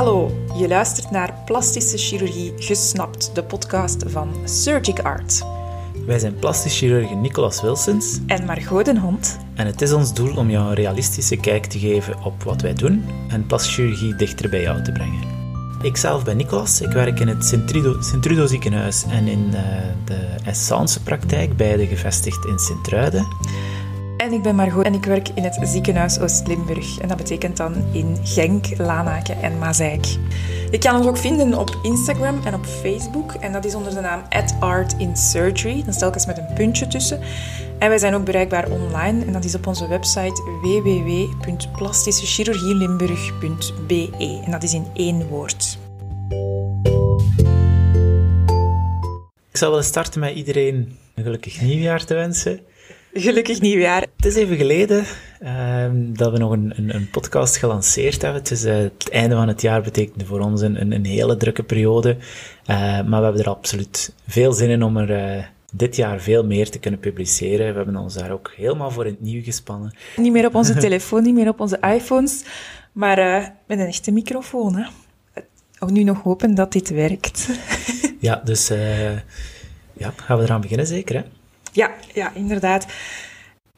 Hallo, je luistert naar Plastische Chirurgie Gesnapt, de podcast van Surgic Art. Wij zijn plastisch chirurg Nicolas Wilsons En Margot den Hond. en het is ons doel om jou een realistische kijk te geven op wat wij doen en plastische chirurgie dichter bij jou te brengen. Ik zelf ben Nicolas, ik werk in het Sint-Trudo Sint-Trudo ziekenhuis en in eh, de Essence praktijk, beide gevestigd in Sint-Truiden. En ik ben Margot en ik werk in het ziekenhuis Oost-Limburg. En dat betekent dan in Genk, Lanaken en Mazeik. Je kan ons ook vinden op Instagram en op Facebook. En dat is onder de naam @artinsurgery. Dan telkens met een puntje tussen. En wij zijn ook bereikbaar online. En dat is op onze website www.plastischechirurgielimburg.be. En dat is in één woord. Ik zal wel starten met iedereen een gelukkig nieuwjaar te wensen. Gelukkig nieuwjaar. Het is even geleden ehm, dat we nog een, een, een podcast gelanceerd hebben. Het, is, eh, het einde van het jaar betekent voor ons een, een, hele drukke periode. Eh, maar we hebben er absoluut veel zin in om er eh, dit jaar veel meer te kunnen publiceren. We hebben ons daar ook helemaal voor in het nieuw gespannen. Niet meer op onze telefoon, niet meer op onze iPhones. Maar met een echte microfoon. Hè. Ook nu nog hopen dat dit werkt. Ja, dus ja, gaan we eraan beginnen zeker, hè? Ja, ja, inderdaad.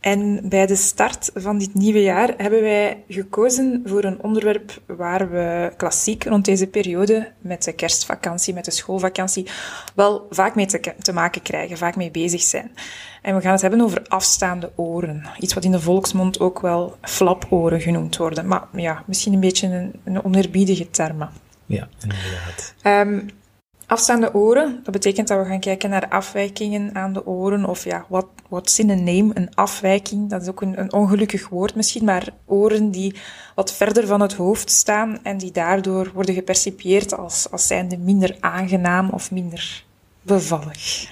En bij de start van dit nieuwe jaar hebben wij gekozen voor een onderwerp waar we klassiek rond deze periode met de kerstvakantie, met de schoolvakantie, wel vaak mee te, te maken krijgen, vaak mee bezig zijn. En we gaan het hebben over afstaande oren. Iets wat in de volksmond ook wel flaporen genoemd worden. Maar ja, misschien een beetje een, een oneerbiedige term. Ja, inderdaad. Ehm, afstaande oren, dat betekent dat we gaan kijken naar afwijkingen aan de oren. Of ja, wat what's in a name, een afwijking. Dat is ook een, een ongelukkig woord misschien, maar oren die wat verder van het hoofd staan en die daardoor worden gepercipieerd als, als zijnde minder aangenaam of minder bevallig.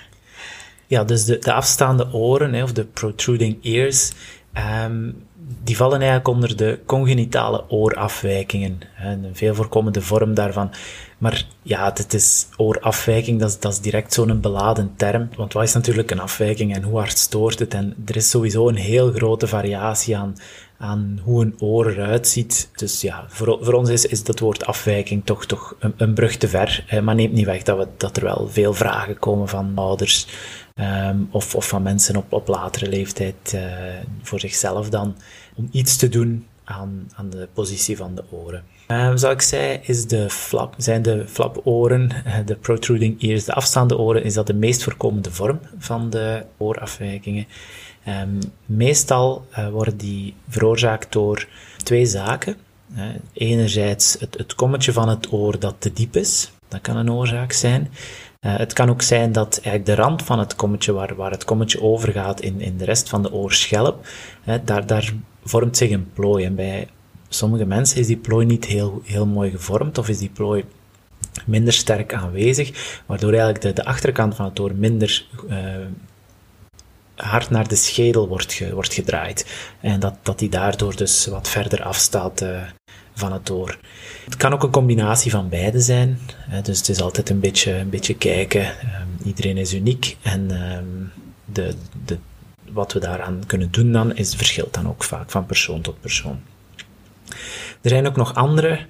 Ja, dus de, de afstaande oren, of de protruding ears, ehm, die vallen eigenlijk onder de congenitale oorafwijkingen. Een veel voorkomende vorm daarvan. Maar ja, het is oorafwijking, dat is, dat is direct zo'n beladen term. Want wat is natuurlijk een afwijking en hoe hard stoort het? En er is sowieso een heel grote variatie aan, aan hoe een oor eruit ziet. Dus ja, voor, voor ons is, is dat woord afwijking toch, toch een, brug te ver. hè, Maar neemt niet weg dat, we, dat er wel veel vragen komen van ouders ehm, of, of van mensen op, op latere leeftijd eh, voor zichzelf dan, om iets te doen aan, aan de positie van de oren. Eh, zoals ik zei, is de flap, zijn de flaporen, eh, de protruding ears, de afstaande oren, is dat de meest voorkomende vorm van de oorafwijkingen. Ehm, meestal eh, worden die veroorzaakt door twee zaken. Eh, enerzijds het, het kommetje van het oor dat te diep is, dat kan een oorzaak zijn. Eh, het kan ook zijn dat eigenlijk de rand van het kommetje, waar, waar het kommetje overgaat in, in de rest van de oorschelp, daar, daar vormt zich een plooi. En bij sommige mensen is die plooi niet heel, heel mooi gevormd, of is die plooi minder sterk aanwezig, waardoor eigenlijk de, de achterkant van het oor minder eh, hard naar de schedel wordt, wordt gedraaid. En dat, dat die daardoor dus wat verder afstaat eh, van het oor. Het kan ook een combinatie van beide zijn. Hè, dus het is altijd een beetje, een beetje kijken. Ehm, iedereen is uniek. En ehm, de, de, wat we daaraan kunnen doen dan, is, verschilt dan ook vaak van persoon tot persoon. Er zijn ook nog andere,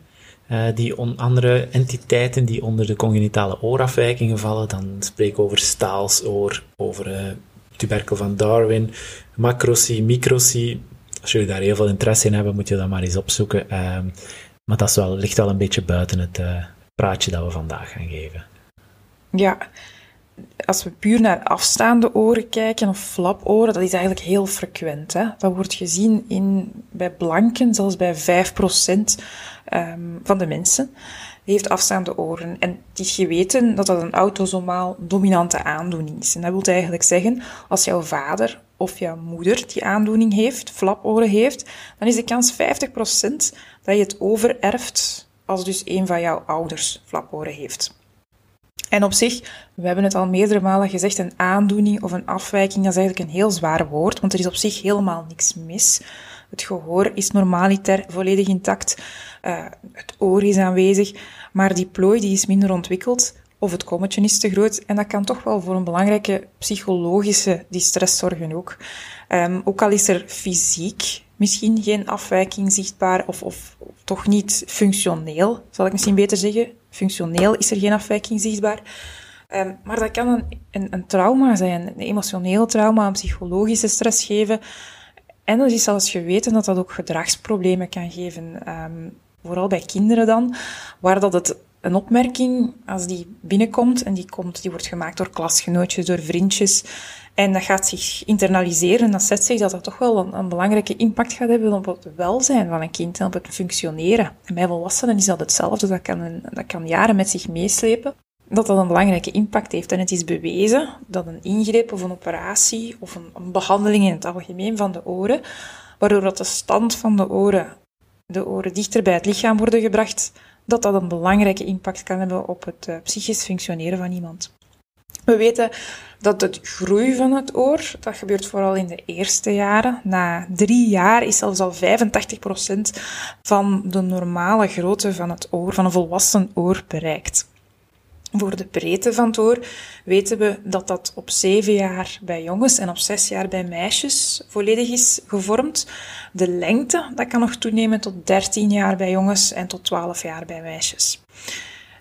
eh, die on, andere entiteiten die onder de congenitale oorafwijkingen vallen. Dan spreek ik over staalsoor, over eh, tuberkel van Darwin, macrocie, microcie. Als jullie daar heel veel interesse in hebben, moet je dat maar eens opzoeken. Ehm, maar dat wel, ligt wel een beetje buiten het eh, praatje dat we vandaag gaan geven. Ja, als we puur naar afstaande oren kijken, of flaporen, dat is eigenlijk heel frequent. Hè? Dat wordt gezien in, bij blanken, zelfs bij 5% ehm, van de mensen heeft afstaande oren. En het is geweten dat dat een autosomaal dominante aandoening is. En dat wil eigenlijk zeggen, als jouw vader of jouw moeder die aandoening heeft, flaporen heeft, dan is de kans 50% dat je het overerft als dus een van jouw ouders flaporen heeft. En op zich, we hebben het al meerdere malen gezegd, een aandoening of een afwijking, dat is eigenlijk een heel zwaar woord, want er is op zich helemaal niks mis. Het gehoor is normaliter volledig intact, uh, het oor is aanwezig, maar die plooi die is minder ontwikkeld of het kommetje is te groot. En dat kan toch wel voor een belangrijke psychologische distress zorgen ook. Um, ook al is er fysiek misschien geen afwijking zichtbaar, of, of, toch niet functioneel, zal ik misschien beter zeggen. Functioneel is er geen afwijking zichtbaar. Um, maar dat kan een, een, een, trauma zijn, een emotioneel trauma, een psychologische stress geven. En er is zelfs geweten dat dat ook gedragsproblemen kan geven, um, vooral bij kinderen dan, waar dat het een opmerking, als die binnenkomt, en die, komt, die wordt gemaakt door klasgenootjes, door vriendjes, en dat gaat zich internaliseren, dat zet zich dat dat toch wel een, een, belangrijke impact gaat hebben op het welzijn van een kind en op het functioneren. En bij volwassenen is dat hetzelfde, dat kan, dat kan jaren met zich meeslepen, dat dat een belangrijke impact heeft. En het is bewezen dat een ingreep of een operatie of een, een behandeling in het algemeen van de oren, waardoor dat de stand van de oren, de oren dichter bij het lichaam worden gebracht, dat dat een belangrijke impact kan hebben op het uh, psychisch functioneren van iemand. We weten dat het groei van het oor, dat gebeurt vooral in de eerste jaren. Na drie jaar is zelfs al 85% van de normale grootte van het oor, van een volwassen oor, bereikt. Voor de breedte van het weten we dat dat op zeven jaar bij jongens en op zes jaar bij meisjes volledig is gevormd. De lengte dat kan nog toenemen tot 13 jaar bij jongens en tot 12 jaar bij meisjes.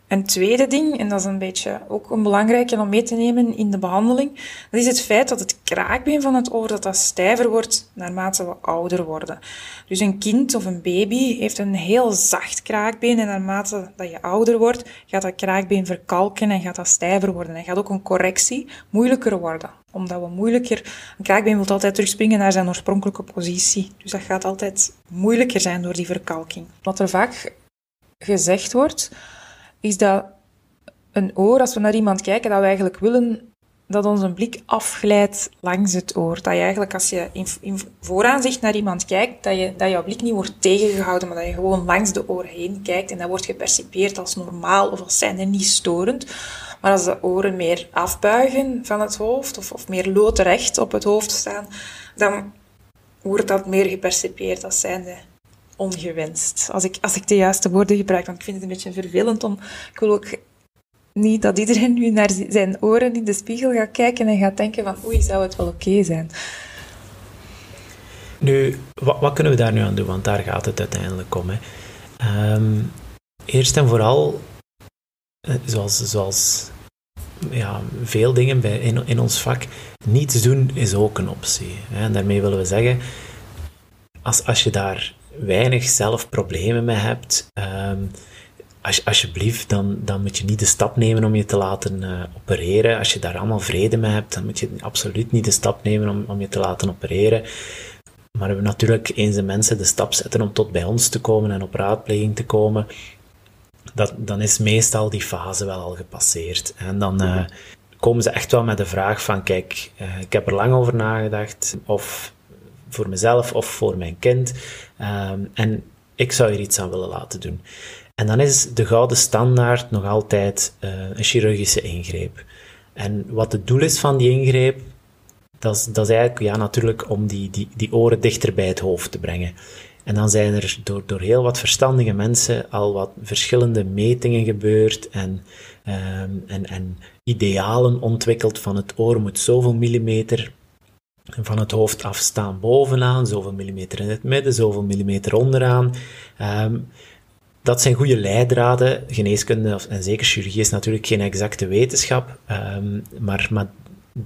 Een tweede ding, en dat is een beetje ook een belangrijke om mee te nemen in de behandeling, dat is het feit dat het kraakbeen van het oor dat dat stijver wordt naarmate we ouder worden. Dus een kind of een baby heeft een heel zacht kraakbeen en naarmate dat je ouder wordt, gaat dat kraakbeen verkalken en gaat dat stijver worden. En gaat ook een correctie moeilijker worden, omdat we moeilijker... Een kraakbeen wil altijd terugspringen naar zijn oorspronkelijke positie. Dus dat gaat altijd moeilijker zijn door die verkalking. Wat er vaak gezegd wordt is dat een oor, als we naar iemand kijken, dat we eigenlijk willen dat onze blik afglijdt langs het oor. Dat je eigenlijk, als je in, vooraanzicht naar iemand kijkt, dat, je, dat jouw blik niet wordt tegengehouden, maar dat je gewoon langs de oren heen kijkt. En dat wordt gepercipieerd als normaal of als zijnde niet storend. Maar als de oren meer afbuigen van het hoofd, of, of meer loodrecht op het hoofd staan, dan wordt dat meer gepercipieerd als zijnde ongewenst. Als ik, als ik de juiste woorden gebruik, want ik vind het een beetje vervelend om... Ik wil ook niet dat iedereen nu naar zijn oren in de spiegel gaat kijken en gaat denken van oei, zou het wel oké zijn. Nu, wat, wat, kunnen we daar nu aan doen? Want daar gaat het uiteindelijk om. Hè. Ehm, eerst en vooral, eh, zoals, zoals ja, veel dingen bij, in, in ons vak, niets doen is ook een optie. Hè. Daarmee willen we zeggen, als, als je daar weinig zelf problemen mee hebt, um, als, alsjeblieft, dan, dan moet je niet de stap nemen om je te laten uh, opereren. Als je daar allemaal vrede mee hebt, dan moet je absoluut niet de stap nemen om, om je te laten opereren. Maar we natuurlijk eens de mensen de stap zetten om tot bij ons te komen en op raadpleging te komen, dat, dan is meestal die fase wel al gepasseerd. En dan uh, komen ze echt wel met de vraag van, kijk, uh, ik heb er lang over nagedacht, of voor mezelf of voor mijn kind. Um, en ik zou hier iets aan willen laten doen. En dan is de gouden standaard nog altijd uh, een chirurgische ingreep. En wat het doel is van die ingreep, dat is, dat is eigenlijk ja, natuurlijk om die, die, die oren dichter bij het hoofd te brengen. En dan zijn er door, door heel wat verstandige mensen al wat verschillende metingen gebeurd en, um, en, en idealen ontwikkeld van het oor moet zoveel millimeter van het hoofd afstaan bovenaan, zoveel millimeter in het midden, zoveel millimeter onderaan. Um, dat zijn goede leidraden. Geneeskunde en zeker chirurgie is natuurlijk geen exacte wetenschap, um, maar, maar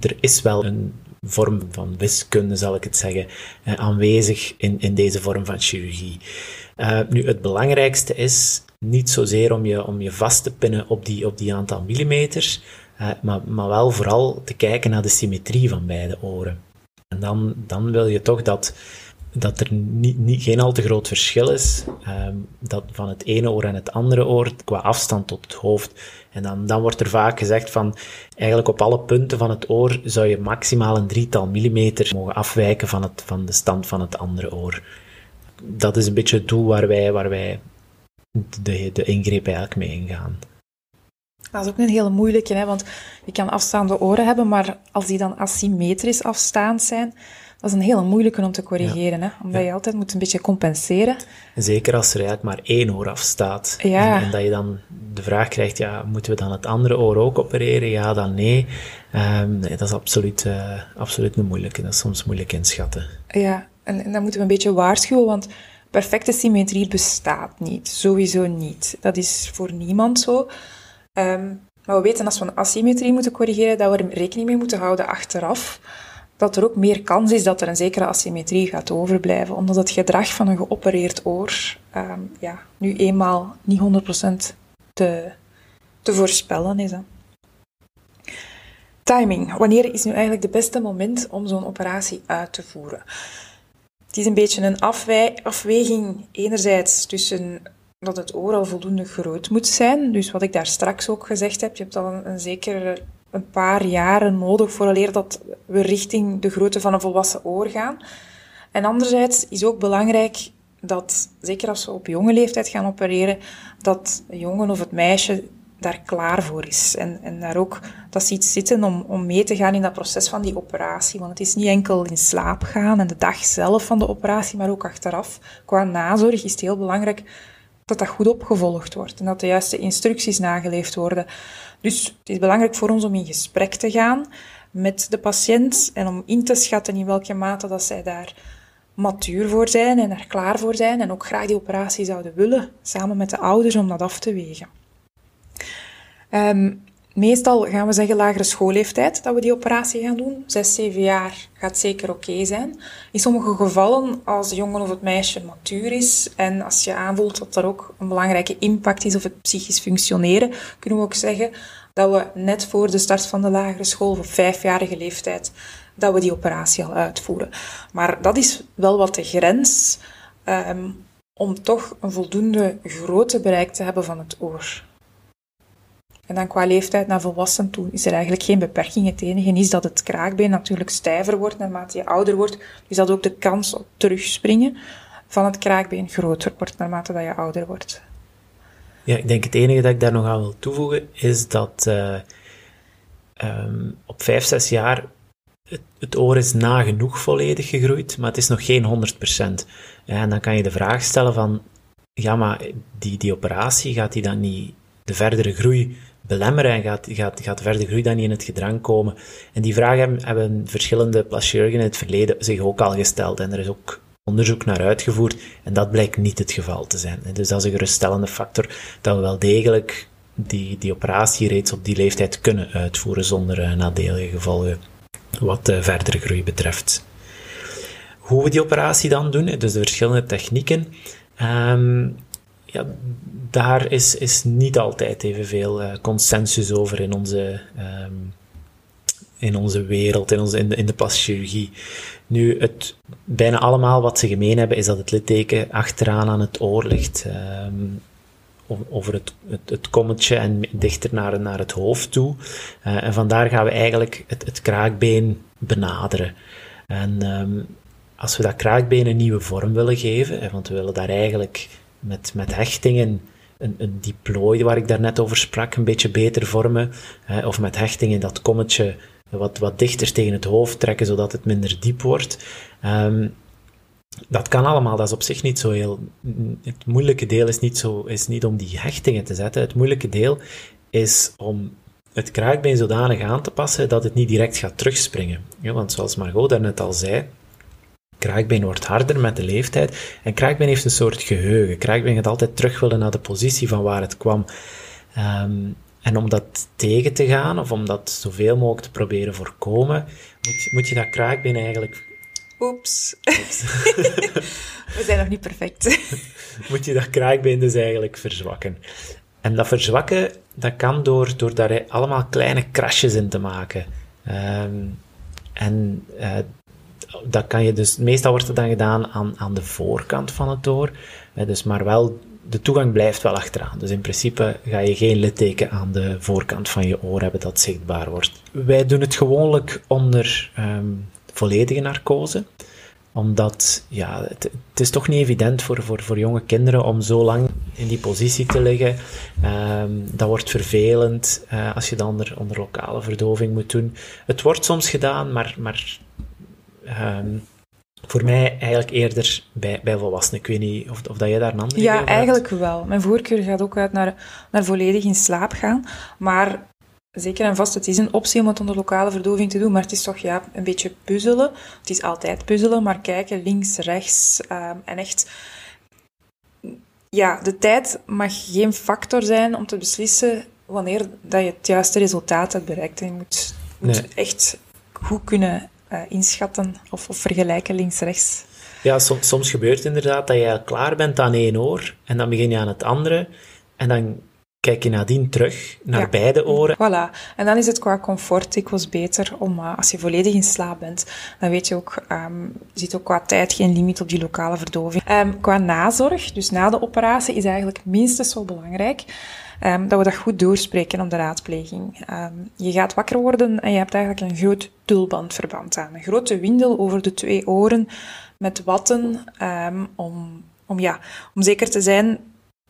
er is wel een vorm van wiskunde, zal ik het zeggen, uh, aanwezig in, in deze vorm van chirurgie. Uh, nu, het belangrijkste is niet zozeer om je, om je vast te pinnen op die, op die aantal millimeters, uh, maar, maar wel vooral te kijken naar de symmetrie van beide oren. En dan, dan wil je toch dat, dat er niet, niet, geen al te groot verschil is um, dat van het ene oor en het andere oor qua afstand tot het hoofd. En dan, dan wordt er vaak gezegd van eigenlijk op alle punten van het oor zou je maximaal een drietal millimeter mogen afwijken van, het, van de stand van het andere oor. Dat is een beetje het doel waar wij, waar wij de, de ingreep eigenlijk mee ingaan. Dat is ook een hele moeilijke, hè, want je kan afstaande oren hebben, maar als die dan asymmetrisch afstaand zijn, dat is een hele moeilijke om te corrigeren, hè? omdat je altijd moet een beetje compenseren. Zeker als er eigenlijk maar één oor afstaat. Ja. En, en, dat je dan de vraag krijgt, ja, moeten we dan het andere oor ook opereren? Ja, dan nee. Um, nee dat is absoluut, uh, absoluut een moeilijke. Dat is soms moeilijk inschatten. Ja, en, en dan moeten we een beetje waarschuwen, want perfecte symmetrie bestaat niet. Sowieso niet. Dat is voor niemand zo. Um, maar we weten als we een asymmetrie moeten corrigeren, dat we er rekening mee moeten houden achteraf dat er ook meer kans is dat er een zekere asymmetrie gaat overblijven, omdat het gedrag van een geopereerd oor um, ja, nu eenmaal niet 100% te, te voorspellen is. Timing. Wanneer is nu eigenlijk het beste moment om zo'n operatie uit te voeren? Het is een beetje een afweging enerzijds tussen dat het oor al voldoende groot moet zijn. Dus wat ik daar straks ook gezegd heb, je hebt al een, een zekere een paar jaren nodig vooraleer dat we richting de grootte van een volwassen oor gaan. En anderzijds is ook belangrijk dat, zeker als we op jonge leeftijd gaan opereren, dat de jongen of het meisje daar klaar voor is. En, en daar ook dat ze iets zitten om, om mee te gaan in dat proces van die operatie. Want het is niet enkel in slaap gaan en de dag zelf van de operatie, maar ook achteraf. Qua nazorg is het heel belangrijk dat dat goed opgevolgd wordt en dat de juiste instructies nageleefd worden. Dus het is belangrijk voor ons om in gesprek te gaan met de patiënt en om in te schatten in welke mate dat zij daar matuur voor zijn en er klaar voor zijn en ook graag die operatie zouden willen, samen met de ouders, om dat af te wegen. Um, Meestal gaan we zeggen lagere schoolleeftijd dat we die operatie gaan doen. Zes, zeven jaar gaat zeker oké zijn. In sommige gevallen, als de jongen of het meisje matuur is en als je aanvoelt dat er ook een belangrijke impact is op het psychisch functioneren, kunnen we ook zeggen dat we net voor de start van de lagere school, op vijfjarige leeftijd, dat we die operatie al uitvoeren. Maar dat is wel wat de grens um, om toch een voldoende grote bereik te hebben van het oor. En dan qua leeftijd naar volwassen toe is er eigenlijk geen beperking. Het enige is dat het kraakbeen natuurlijk stijver wordt naarmate je ouder wordt. Dus dat ook de kans op terugspringen van het kraakbeen groter wordt naarmate dat je ouder wordt. Ja, ik denk het enige dat ik daar nog aan wil toevoegen is dat uh, um, op 5, 6 jaar het, het, oor is nagenoeg volledig gegroeid, maar het is nog geen 100%. En dan kan je de vraag stellen van, ja, maar die, die operatie, gaat die dan niet de verdere groei belemmeren en gaat, gaat, gaat verder groei dan niet in het gedrang komen? En die vraag hebben, verschillende plaschirurgen in het verleden zich ook al gesteld en er is ook onderzoek naar uitgevoerd en dat blijkt niet het geval te zijn. Dus dat is een geruststellende factor dat we wel degelijk die, die operatie reeds op die leeftijd kunnen uitvoeren zonder uh, nadelige gevolgen wat de verdere groei betreft. Hoe we die operatie dan doen, dus de verschillende technieken. Um, ja, daar is, is niet altijd evenveel uh, consensus over in onze, um, in onze wereld, in, onze, in, de, in de Nu, het, bijna allemaal wat ze gemeen hebben, is dat het litteken achteraan aan het oor ligt. Um, over het, het, het, kommetje en dichter naar, naar het hoofd toe. Uh, en vandaar gaan we eigenlijk het, het kraakbeen benaderen. En um, als we dat kraakbeen een nieuwe vorm willen geven, want we willen daar eigenlijk met, met hechtingen een, een diplooi waar ik daarnet over sprak een beetje beter vormen. Hè, of met hechtingen dat kommetje wat, wat dichter tegen het hoofd trekken, zodat het minder diep wordt. Um, dat kan allemaal, dat is op zich niet zo heel... Het moeilijke deel is niet, zo, is niet om die hechtingen te zetten. Het moeilijke deel is om het kraakbeen zodanig aan te passen dat het niet direct gaat terugspringen. Ja, want zoals Margot daarnet al zei, Kraakbeen wordt harder met de leeftijd. En kraakbeen heeft een soort geheugen. Kraakbeen gaat altijd terug willen naar de positie van waar het kwam. Um, en om dat tegen te gaan, of om dat zoveel mogelijk te proberen voorkomen, moet, moet je dat kraakbeen eigenlijk... Oeps. We zijn nog niet perfect. moet je dat kraakbeen dus eigenlijk verzwakken. En dat verzwakken, dat kan door, door daar allemaal kleine krasjes in te maken. Um, en uh, dat kan je dus, meestal wordt het dan gedaan aan, aan de voorkant van het oor, dus maar wel, de toegang blijft wel achteraan. Dus in principe ga je geen litteken aan de voorkant van je oor hebben dat zichtbaar wordt. Wij doen het gewoonlijk onder um, volledige narcose omdat ja, het, is toch niet evident voor, voor, voor jonge kinderen om zo lang in die positie te liggen. Um, dat wordt vervelend uh, als je dan onder, onder lokale verdoving moet doen. Het wordt soms gedaan, maar, maar Um, Voor mij eigenlijk eerder bij, bij volwassenen. Ik weet niet of, of dat jij daar een andere Ja, eigenlijk wel. Mijn voorkeur gaat ook uit naar, naar volledig in slaap gaan. Maar zeker en vast, het is een optie om het onder lokale verdoving te doen. Maar het is toch ja, een beetje puzzelen. Het is altijd puzzelen, maar kijken links, rechts. Ehm, en echt... Ja, de tijd mag geen factor zijn om te beslissen wanneer dat je het juiste resultaat hebt bereikt. En je moet, moet echt goed kunnen uh, inschatten of, of vergelijken links-rechts. Ja, soms, soms gebeurt het inderdaad dat je klaar bent aan één oor en dan begin je aan het andere en dan kijk je nadien terug naar beide oren. Voilà. En dan is het qua comfort dikwijls beter om, uh, als je volledig in slaap bent, dan weet je ook, um, zit ook qua tijd geen limiet op die lokale verdoving. Um, qua nazorg, dus na de operatie, is eigenlijk minstens zo belangrijk um, dat we dat goed doorspreken om de raadpleging. Um, je gaat wakker worden en je hebt eigenlijk een groot tulbandverband aan. Een grote windel over de twee oren met watten um, om, om, ja, om zeker te zijn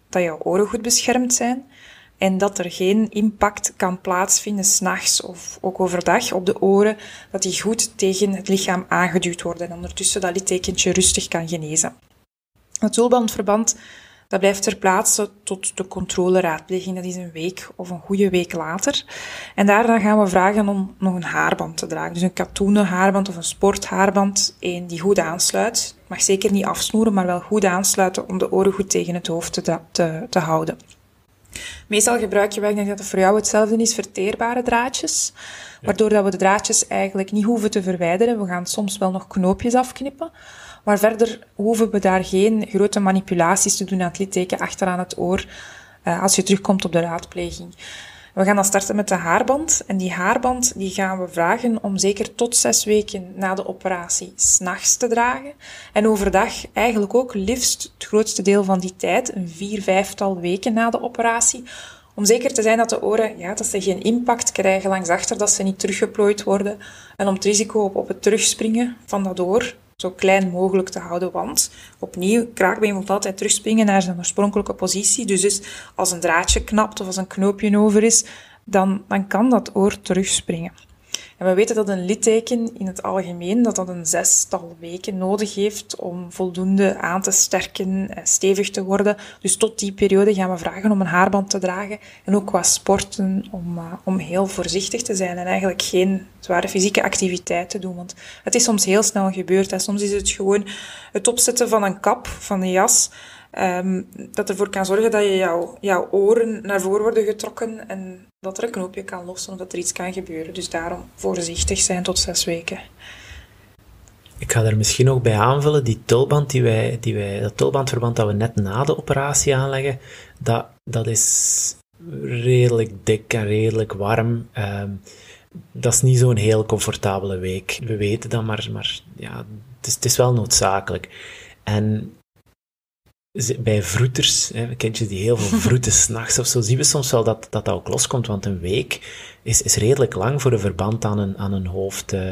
dat jouw oren goed beschermd zijn en dat er geen impact kan plaatsvinden s'nachts of ook overdag op de oren, dat die goed tegen het lichaam aangeduwd worden en ondertussen dat littekentje rustig kan genezen. Het tulbandverband dat blijft ter plaatse tot de controleraadpleging. Dat is een week of een goede week later. En daarna gaan we vragen om nog een haarband te dragen. Dus een katoenen haarband of een sporthaarband. Een die goed aansluit. Mag zeker niet afsnoeren, maar wel goed aansluiten om de oren goed tegen het hoofd te, te, te houden. Meestal gebruik je, ik denk dat het voor jou hetzelfde is, verteerbare draadjes. Waardoor dat we de draadjes eigenlijk niet hoeven te verwijderen. We gaan soms wel nog knoopjes afknippen. Maar verder hoeven we daar geen grote manipulaties te doen aan het litteken achteraan het oor uh, als je terugkomt op de raadpleging. We gaan dan starten met de haarband. En die haarband die gaan we vragen om zeker tot zes weken na de operatie s'nachts te dragen. En overdag eigenlijk ook liefst het grootste deel van die tijd, een vier, vijftal weken na de operatie. Om zeker te zijn dat de oren ja, dat ze geen impact krijgen langs achter, dat ze niet teruggeplooid worden. En om het risico op, op het terugspringen van dat oor zo klein mogelijk te houden. Want opnieuw, kraakbeen moet altijd terugspringen naar zijn oorspronkelijke positie. Dus, als een draadje knapt of als een knoopje over is, dan, dan kan dat oor terugspringen. En we weten dat een litteken in het algemeen dat dat een zestal weken nodig heeft om voldoende aan te sterken, stevig te worden. Dus tot die periode gaan we vragen om een haarband te dragen. En ook qua sporten om, uh, om heel voorzichtig te zijn en eigenlijk geen zware fysieke activiteit te doen. Want het is soms heel snel gebeurd. En soms is het gewoon het opzetten van een kap, van een jas, Um, dat ervoor kan zorgen dat je jouw, oren naar voren worden getrokken en dat er een knoopje kan lossen of dat er iets kan gebeuren. Dus daarom voorzichtig zijn tot zes weken. Ik ga er misschien nog bij aanvullen, die tulband die wij, die wij, dat tulbandverband dat we net na de operatie aanleggen, dat, dat is redelijk dik en redelijk warm. Um, dat is niet zo'n heel comfortabele week. We weten dat, maar, maar ja, het is, het is wel noodzakelijk. En bij vroeters, hè, kindjes die heel veel vroeten s'nachts of zo, zien we soms wel dat, dat dat ook loskomt, want een week is, is redelijk lang voor een verband aan een, aan een hoofd uh,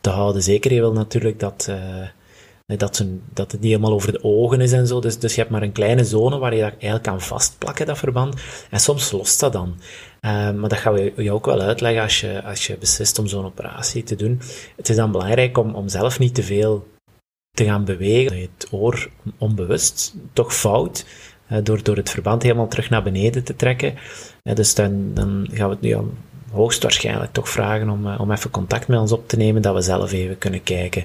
te houden. Zeker, je wil natuurlijk dat, uh, dat, ze, dat het niet helemaal over de ogen is en zo, dus, dus je hebt maar een kleine zone waar je dat eigenlijk kan vastplakken, dat verband, en soms lost dat dan. Uh, maar dat gaan we je ook wel uitleggen als je, als je beslist om zo'n operatie te doen. Het is dan belangrijk om, om zelf niet te veel te gaan bewegen. Het oor onbewust toch fout, door, door het verband helemaal terug naar beneden te trekken. dus dan, dan gaan we het nu ja, hoogstwaarschijnlijk toch vragen om, eh, om even contact met ons op te nemen, dat we zelf even kunnen kijken.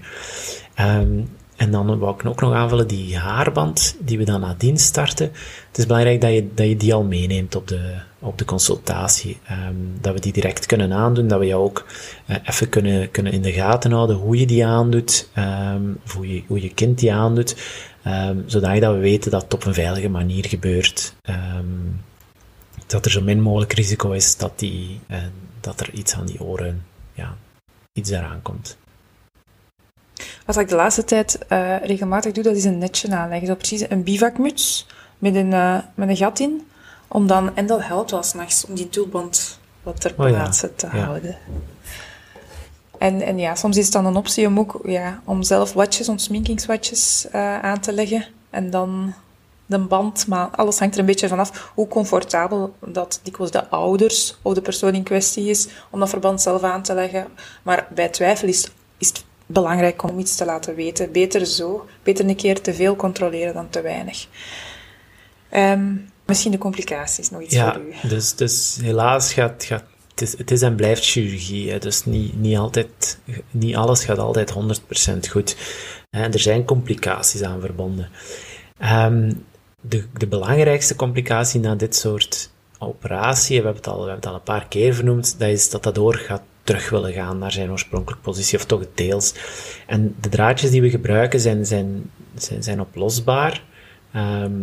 Um, en dan wou ik ook nog aanvullen, die haarband die we dan nadien starten. Het is belangrijk dat je, dat je die al meeneemt op de, op de consultatie. Um, dat we die direct kunnen aandoen, dat we jou ook uh, even kunnen, kunnen in de gaten houden hoe je die aandoet, um, hoe, je, hoe je kind die aandoet, um, zodat we weten dat het op een veilige manier gebeurt. dat er zo min mogelijk risico is dat, die, uh, dat er iets aan die oren, ja, iets eraan komt. Wat ik de laatste tijd uh, regelmatig doe, dat is een netje aanleggen. Zo precies een bivakmuts met een, uh, met een gat in. Om dan, en dat helpt wel s'nachts, om die tulband wat ter plaatse oh, ja. te ja. houden. En, en ja, soms is het dan een optie om ook ja, om zelf watjes, ontsminkingswatjes uh, aan te leggen. En dan de band, maar alles hangt er een beetje vanaf hoe comfortabel dat dikwijls de ouders of de persoon in kwestie is om dat verband zelf aan te leggen. Maar bij twijfel is, is het belangrijk om iets te laten weten. Beter zo, beter een keer te veel controleren dan te weinig. Ehm, misschien de complicaties, nog iets ja, voor u. Dus, dus helaas gaat, gaat het, is, het is en blijft chirurgie. Hè, dus niet, niet, altijd, niet alles gaat altijd 100% goed. Hè, er zijn complicaties aan verbonden. Ehm, de, de belangrijkste complicatie na dit soort operatie, we hebben, het al, we hebben het al een paar keer vernoemd, dat is dat dat oor gaat terug willen gaan naar zijn oorspronkelijke positie, of toch deels. En de draadjes die we gebruiken zijn, zijn, zijn, zijn oplosbaar, ehm,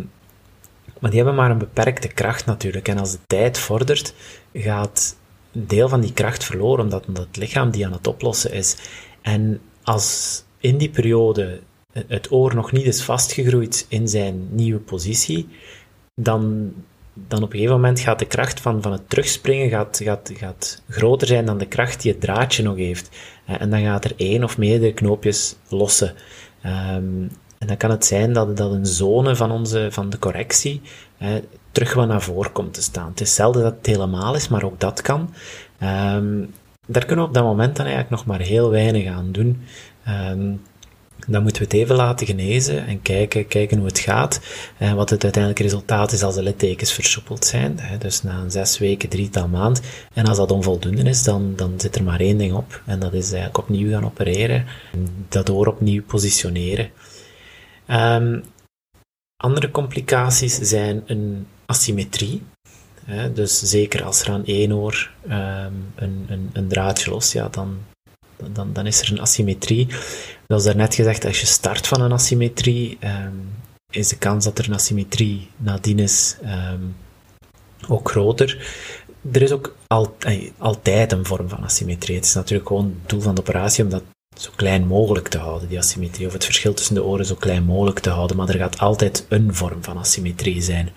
maar die hebben maar een beperkte kracht natuurlijk. En als de tijd vordert, gaat een deel van die kracht verloren, omdat, omdat het lichaam die aan het oplossen is. En als in die periode het oor nog niet is vastgegroeid in zijn nieuwe positie, dan, dan op een gegeven moment gaat de kracht van, van het terugspringen gaat, gaat, gaat groter zijn dan de kracht die het draadje nog heeft. Eh, en dan gaat er één of meerdere knoopjes lossen. Ehm, en dan kan het zijn dat, dat een zone van, onze, van de correctie eh, terug wat naar voren komt te staan. Het is zelden dat het helemaal is, maar ook dat kan. Um, daar kunnen we op dat moment dan eigenlijk nog maar heel weinig aan doen. Um, dan moeten we het even laten genezen en kijken, kijken hoe het gaat. En wat het uiteindelijke resultaat is als de littekens versoepeld zijn. Dus na een zes weken, drietal maand. En als dat onvoldoende is, dan, dan zit er maar één ding op. En dat is eigenlijk opnieuw gaan opereren. Dat oor opnieuw positioneren. Um, andere complicaties zijn een asymmetrie. dus zeker als er aan één oor um, een, een, een draadje los, ja, dan, dan, dan is er een asymmetrie. Zoals daarnet gezegd, als je start van een asymmetrie, um, is de kans dat er een asymmetrie nadien is um, ook groter. Er is ook al, altijd een vorm van asymmetrie. Het is natuurlijk gewoon het doel van de operatie om dat zo klein mogelijk te houden, die asymmetrie, of het verschil tussen de oren zo klein mogelijk te houden, maar er gaat altijd een vorm van asymmetrie zijn.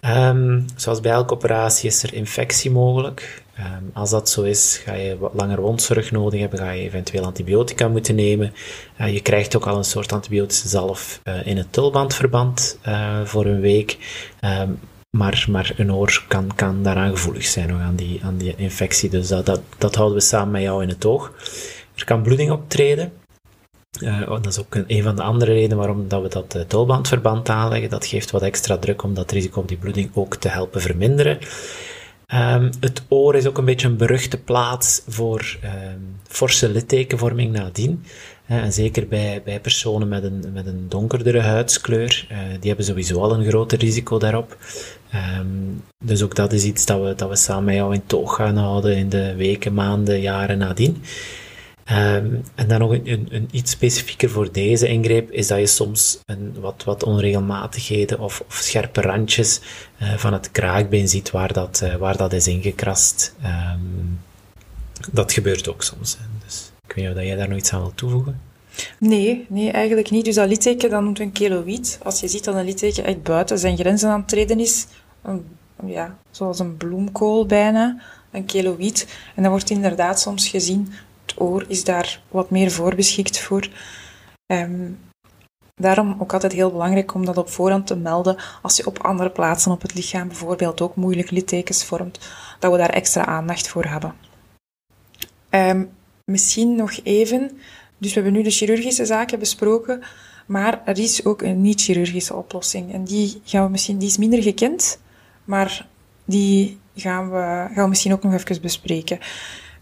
Um, zoals bij elke operatie is er infectie mogelijk. Um, als dat zo is, ga je wat langer wondzorg nodig hebben, ga je eventueel antibiotica moeten nemen. Uh, je krijgt ook al een soort antibiotische zalf uh, in het tulbandverband uh, voor een week. Um, maar, maar een oor kan, kan daaraan gevoelig zijn, nog aan die, aan die infectie. Dus dat, dat, houden we samen met jou in het oog. Er kan bloeding optreden. Uh, dat is ook een, een, van de andere redenen waarom dat we dat uh, tolbandverband aanleggen. Dat geeft wat extra druk om dat risico op die bloeding ook te helpen verminderen. Um, het oor is ook een beetje een beruchte plaats voor um, forse littekenvorming nadien. Uh, en zeker bij, bij personen met een, met een donkerdere huidskleur, die hebben sowieso al een groter risico daarop. Um, dus ook dat is iets dat we, dat we samen met jou in toog gaan houden in de weken, maanden, jaren nadien. Um, en dan nog een, een, iets specifieker voor deze ingreep is dat je soms een, wat, wat onregelmatigheden of, of scherpe randjes uh, van het kraakbeen ziet waar dat, uh, waar dat is ingekrast. Um, dat gebeurt ook soms. Dus ik weet niet of jij daar nog iets aan wil toevoegen. Nee, nee, eigenlijk niet. Dus dat litteken, dan noemt een keloïd. Als je ziet dat een litteken echt buiten zijn grenzen aan het treden is, een, ja, zoals een bloemkool bijna, een keloïd. En dat wordt inderdaad soms gezien oor is daar wat meer voorbeschikt voor. Um, daarom ook altijd heel belangrijk om dat op voorhand te melden als je op andere plaatsen op het lichaam bijvoorbeeld ook moeilijk littekens vormt, dat we daar extra aandacht voor hebben. Um, misschien nog even, dus we hebben nu de chirurgische zaken besproken, maar er is ook een niet-chirurgische oplossing. En die, gaan we misschien, die is minder gekend, maar die gaan we, gaan we misschien ook nog even bespreken.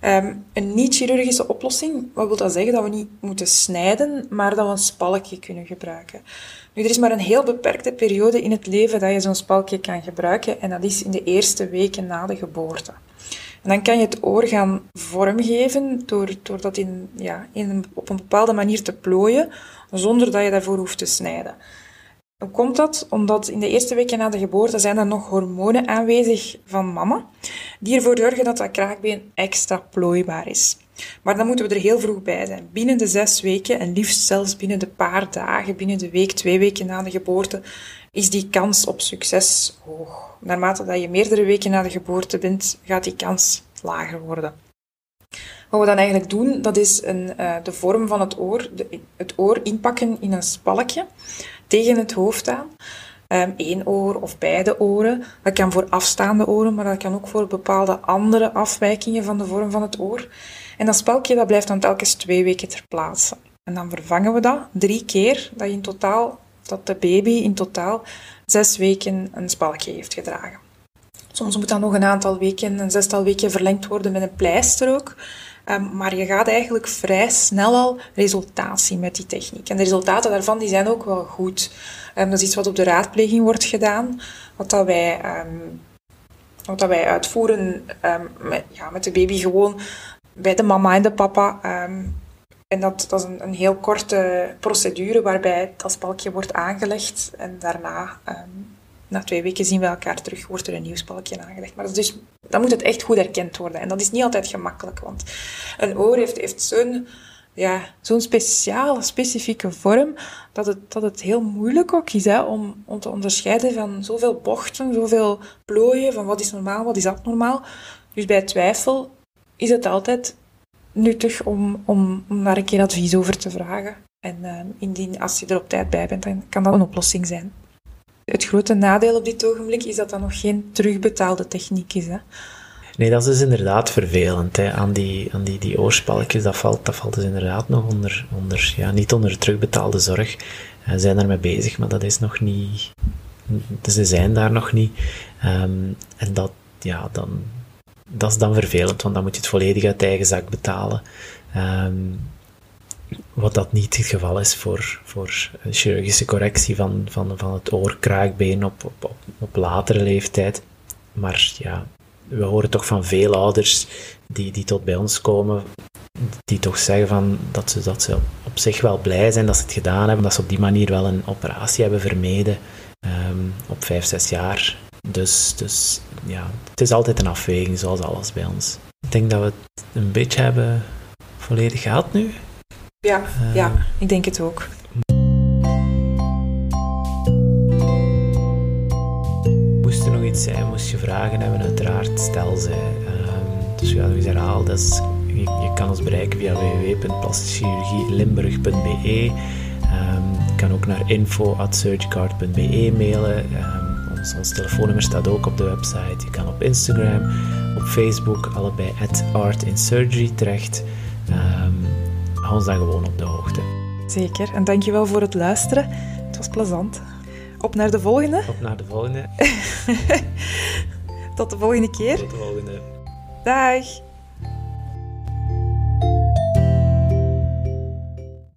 Um, een niet-chirurgische oplossing, wat wil dat zeggen? Dat we niet moeten snijden, maar dat we een spalkje kunnen gebruiken. Nu, er is maar een heel beperkte periode in het leven dat je zo'n spalkje kan gebruiken, en dat is in de eerste weken na de geboorte. En dan kan je het oor gaan vormgeven door, door dat in, ja, in op een bepaalde manier te plooien, zonder dat je daarvoor hoeft te snijden. Hoe komt dat? Omdat in de eerste weken na de geboorte zijn er nog hormonen aanwezig van mama, die ervoor zorgen dat dat kraakbeen extra plooibaar is. Maar dan moeten we er heel vroeg bij zijn. Binnen de zes weken, en liefst zelfs binnen de paar dagen, binnen de week, twee weken na de geboorte, is die kans op succes hoog. Naarmate dat je meerdere weken na de geboorte bent, gaat die kans lager worden. Wat we dan eigenlijk doen, dat is een, uh, de vorm van het oor, de, het oor inpakken in een spalkje tegen het hoofd aan. Um, één oor of beide oren. Dat kan voor afstaande oren, maar dat kan ook voor bepaalde andere afwijkingen van de vorm van het oor. En dat spelkje dat blijft dan telkens twee weken ter plaatse. En dan vervangen we dat drie keer, dat, in totaal, dat de baby in totaal zes weken een spelkje heeft gedragen. Soms moet dat nog een aantal weken, een zestal weken verlengd worden met een pleister ook. Ehm, maar je gaat eigenlijk vrij snel al resultaat met die techniek. En de resultaten daarvan die zijn ook wel goed. Um, dat is iets wat op de raadpleging wordt gedaan. Wat dat wij, um, wat dat wij uitvoeren met, ja, met de baby gewoon bij de mama en de papa. en dat, dat is een, een, heel korte procedure waarbij dat spalkje wordt aangelegd en daarna na twee weken zien we elkaar terug, wordt er een nieuw spalkje aangelegd. Maar dus, dan moet het echt goed erkend worden. En dat is niet altijd gemakkelijk, want een oor heeft, heeft zo'n ja, speciale, specifieke vorm, dat het, dat het heel moeilijk ook is hè, om, om te onderscheiden van zoveel bochten, zoveel plooien, van wat is normaal, wat is abnormaal. Dus bij twijfel is het altijd nuttig om, om, daar een keer advies over te vragen. En uh, indien, als je er op tijd bij bent, dan kan dat een oplossing zijn. Het grote nadeel op dit ogenblik is dat dat nog geen terugbetaalde techniek is. Hè? Nee, dat is dus inderdaad vervelend. Hè. Aan, die, aan die, die dat valt, dat valt dus inderdaad nog onder, onder ja, niet onder terugbetaalde zorg. Ze zijn ermee bezig, maar dat is nog niet... Dus ze zijn daar nog niet. Um, en dat, ja, dan, dat is dan vervelend, want dan moet je het volledig uit eigen zak betalen. Um, wat dat niet het geval is voor, voor chirurgische correctie van, van, van het oorkraakbeen op, op, op, op latere leeftijd. Maar ja, we horen toch van veel ouders die, die tot bij ons komen, die toch zeggen van dat, ze, dat ze op zich wel blij zijn dat ze het gedaan hebben, dat ze op die manier wel een operatie hebben vermeden um, op 5, 6 jaar. Dus, dus ja, het is altijd een afweging, zoals alles bij ons. Ik denk dat we het een beetje hebben volledig gehad nu. Ja, uh, ja, ik denk het ook. Moest er nog iets zijn, moest je vragen hebben, uiteraard stel ze. Um, dus ja, ik herhaal, dat is, je, je, kan ons bereiken via www.plastischechirurgielimburg.be. Um, je kan ook naar info.surgicard.be mailen. Um, ons, ons telefoonnummer staat ook op de website. Je kan op Instagram, op Facebook, allebei at Art in Surgery terecht. Um, hou ons dan gewoon op de hoogte. Zeker, en dankjewel voor het luisteren. Het was plezant. Op naar de volgende. Op naar de volgende. Tot de volgende keer. Tot de volgende. Dag.